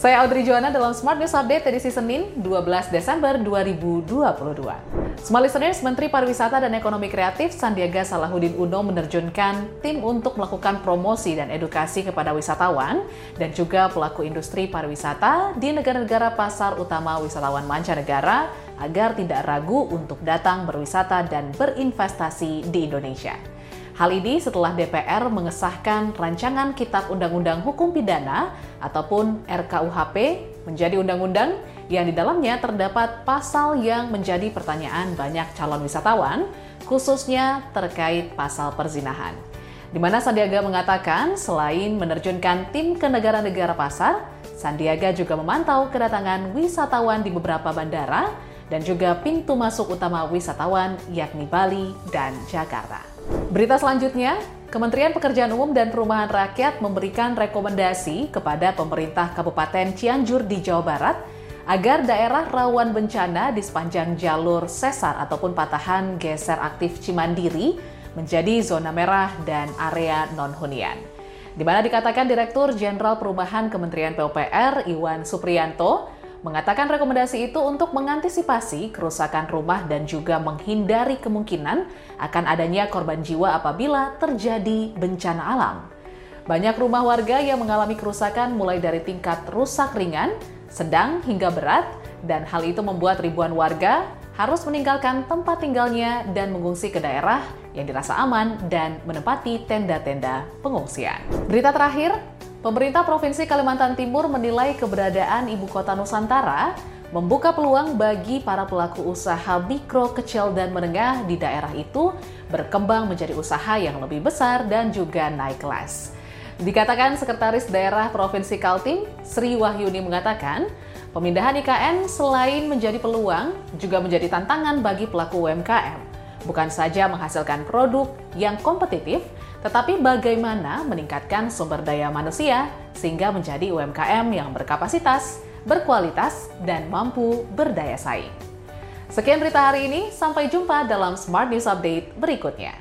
Saya Audrey Joana dalam Smart News Update edisi Senin 12 Desember 2022. Smart listeners, Menteri Pariwisata dan Ekonomi Kreatif Sandiaga Salahuddin Uno menerjunkan tim untuk melakukan promosi dan edukasi kepada wisatawan dan juga pelaku industri pariwisata di negara-negara pasar utama wisatawan mancanegara agar tidak ragu untuk datang berwisata dan berinvestasi di Indonesia. Hal ini setelah DPR mengesahkan rancangan Kitab Undang-Undang Hukum Pidana ataupun RKUHP menjadi undang-undang yang di dalamnya terdapat pasal yang menjadi pertanyaan banyak calon wisatawan, khususnya terkait pasal perzinahan. Di mana Sandiaga mengatakan selain menerjunkan tim ke negara-negara pasar, Sandiaga juga memantau kedatangan wisatawan di beberapa bandara dan juga pintu masuk utama wisatawan yakni Bali dan Jakarta. Berita selanjutnya, Kementerian Pekerjaan Umum dan Perumahan Rakyat memberikan rekomendasi kepada pemerintah Kabupaten Cianjur di Jawa Barat agar daerah rawan bencana di sepanjang jalur sesar ataupun patahan geser aktif Cimandiri menjadi zona merah dan area non-hunian. Di mana dikatakan Direktur Jenderal Perumahan Kementerian PUPR Iwan Supriyanto mengatakan rekomendasi itu untuk mengantisipasi kerusakan rumah dan juga menghindari kemungkinan akan adanya korban jiwa apabila terjadi bencana alam. Banyak rumah warga yang mengalami kerusakan mulai dari tingkat rusak ringan, sedang hingga berat, dan hal itu membuat ribuan warga harus meninggalkan tempat tinggalnya dan mengungsi ke daerah yang dirasa aman dan menempati tenda-tenda pengungsian. Berita terakhir, Pemerintah Provinsi Kalimantan Timur menilai keberadaan ibu kota Nusantara membuka peluang bagi para pelaku usaha mikro, kecil, dan menengah di daerah itu berkembang menjadi usaha yang lebih besar dan juga naik kelas. Dikatakan Sekretaris Daerah Provinsi Kaltim, Sri Wahyuni mengatakan, pemindahan IKN selain menjadi peluang, juga menjadi tantangan bagi pelaku UMKM bukan saja menghasilkan produk yang kompetitif, tetapi bagaimana meningkatkan sumber daya manusia sehingga menjadi UMKM yang berkapasitas, berkualitas, dan mampu berdaya saing. Sekian berita hari ini, sampai jumpa dalam Smart News Update berikutnya.